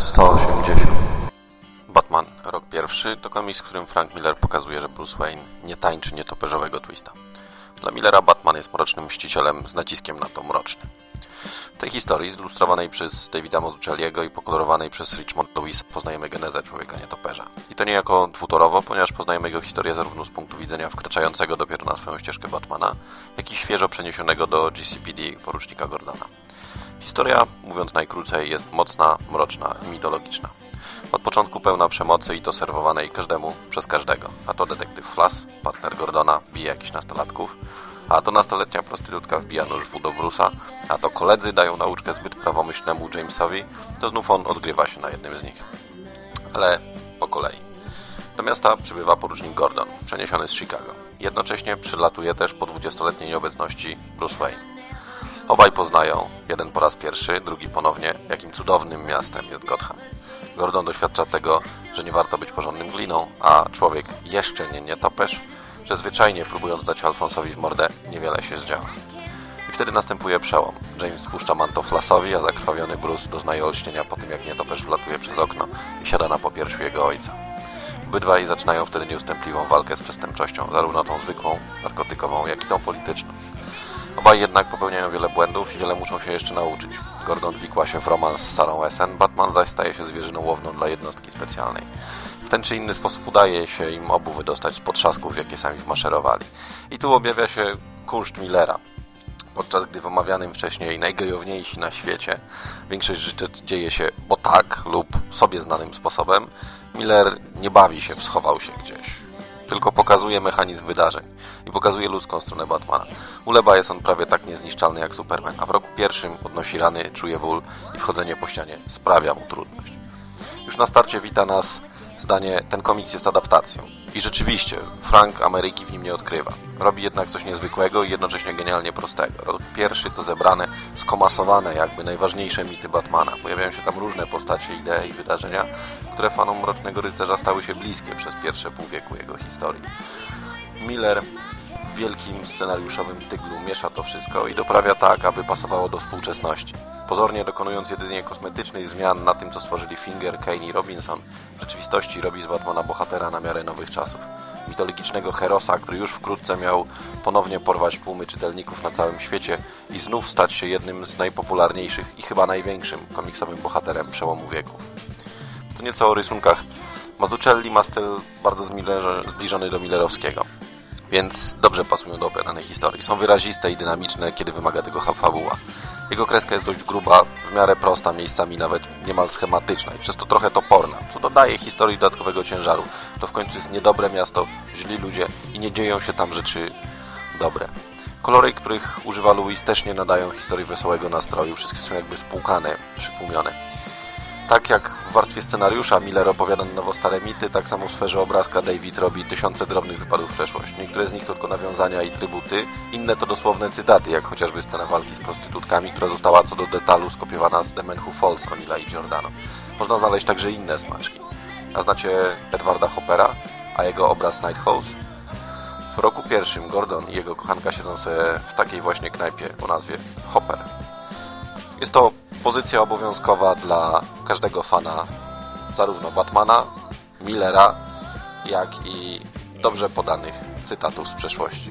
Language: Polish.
180 Batman, rok pierwszy, to komiks, w którym Frank Miller pokazuje, że Bruce Wayne nie tańczy nietoperzowego twista. Dla Millera Batman jest mrocznym mścicielem z naciskiem na to mroczny. W tej historii, zilustrowanej przez Davida Mazzucchelliego i pokolorowanej przez Richmond Lewisa, poznajemy genezę człowieka nietoperza. I to niejako dwutorowo, ponieważ poznajemy jego historię zarówno z punktu widzenia wkraczającego dopiero na swoją ścieżkę Batmana, jak i świeżo przeniesionego do GCPD porucznika Gordona. Historia, mówiąc najkrócej, jest mocna, mroczna i mitologiczna. Od początku pełna przemocy i to serwowanej każdemu przez każdego. A to detektyw Flass, partner Gordona, bije jakichś nastolatków, a to nastoletnia prostytutka wbija nóż w do Bruce'a, a to koledzy dają nauczkę zbyt prawomyślnemu Jamesowi, to znów on odgrywa się na jednym z nich. Ale po kolei. Do miasta przybywa porucznik Gordon, przeniesiony z Chicago. Jednocześnie przylatuje też po 20-letniej nieobecności Bruce Wayne. Obaj poznają, jeden po raz pierwszy, drugi ponownie, jakim cudownym miastem jest Gotham. Gordon doświadcza tego, że nie warto być porządnym gliną, a człowiek jeszcze nie nietoperz, że zwyczajnie próbując dać Alfonsowi w mordę, niewiele się zdziała. I wtedy następuje przełom. James spuszcza manto Flassowi, a zakrwawiony Bruce doznaje olśnienia po tym, jak nietoperz wlatuje przez okno i siada na popierszu jego ojca. Obydwaj zaczynają wtedy nieustępliwą walkę z przestępczością, zarówno tą zwykłą, narkotykową, jak i tą polityczną. Obaj jednak popełniają wiele błędów i wiele muszą się jeszcze nauczyć. Gordon wikła się w romans z Sarą Essen, Batman zaś staje się zwierzyną łowną dla jednostki specjalnej. W ten czy inny sposób udaje się im obu wydostać z potrzasków, jakie sami wmaszerowali. I tu objawia się kunszt Millera. Podczas gdy w omawianym wcześniej najgejowniejsi na świecie większość rzeczy dzieje się bo tak lub sobie znanym sposobem, Miller nie bawi się, schował się gdzieś tylko pokazuje mechanizm wydarzeń i pokazuje ludzką stronę Batmana. Uleba jest on prawie tak niezniszczalny jak Superman, a w roku pierwszym podnosi rany, czuje ból i wchodzenie po ścianie sprawia mu trudność. Już na starcie wita nas zdanie, ten komiks jest adaptacją. I rzeczywiście, Frank Ameryki w nim nie odkrywa. Robi jednak coś niezwykłego i jednocześnie genialnie prostego. Pierwszy to zebrane, skomasowane jakby najważniejsze mity Batmana. Pojawiają się tam różne postacie, idee i wydarzenia, które fanom Mrocznego Rycerza stały się bliskie przez pierwsze pół wieku jego historii. Miller wielkim scenariuszowym tyglu miesza to wszystko i doprawia tak, aby pasowało do współczesności. Pozornie dokonując jedynie kosmetycznych zmian na tym, co stworzyli Finger, Kane i Robinson, w rzeczywistości robi z Batmana bohatera na miarę nowych czasów. Mitologicznego Herosa, który już wkrótce miał ponownie porwać tłumy czytelników na całym świecie i znów stać się jednym z najpopularniejszych i chyba największym komiksowym bohaterem przełomu wieków. To nieco o rysunkach. Mazzucchelli ma styl bardzo zbliżony do Millerowskiego więc dobrze pasują do opowiadanej historii. Są wyraziste i dynamiczne, kiedy wymaga tego fabuła. Jego kreska jest dość gruba, w miarę prosta, miejscami nawet niemal schematyczna i przez to trochę toporna, co dodaje historii dodatkowego ciężaru. To w końcu jest niedobre miasto, źli ludzie i nie dzieją się tam rzeczy dobre. Kolory, których używa Louis też nie nadają historii wesołego nastroju, wszystkie są jakby spłukane, przytłumione. Tak jak w warstwie scenariusza Miller opowiada na nowo stare mity, tak samo w sferze obrazka David robi tysiące drobnych wypadów w przeszłość. Niektóre z nich to tylko nawiązania i trybuty, inne to dosłowne cytaty, jak chociażby scena walki z prostytutkami, która została co do detalu skopiowana z The Man Who Falls i Giordano. Można znaleźć także inne smaczki. A znacie Edwarda Hoppera, a jego obraz Night House? W roku pierwszym Gordon i jego kochanka siedzą sobie w takiej właśnie knajpie o nazwie Hopper. Jest to pozycja obowiązkowa dla każdego fana zarówno Batmana, Millera, jak i dobrze podanych cytatów z przeszłości.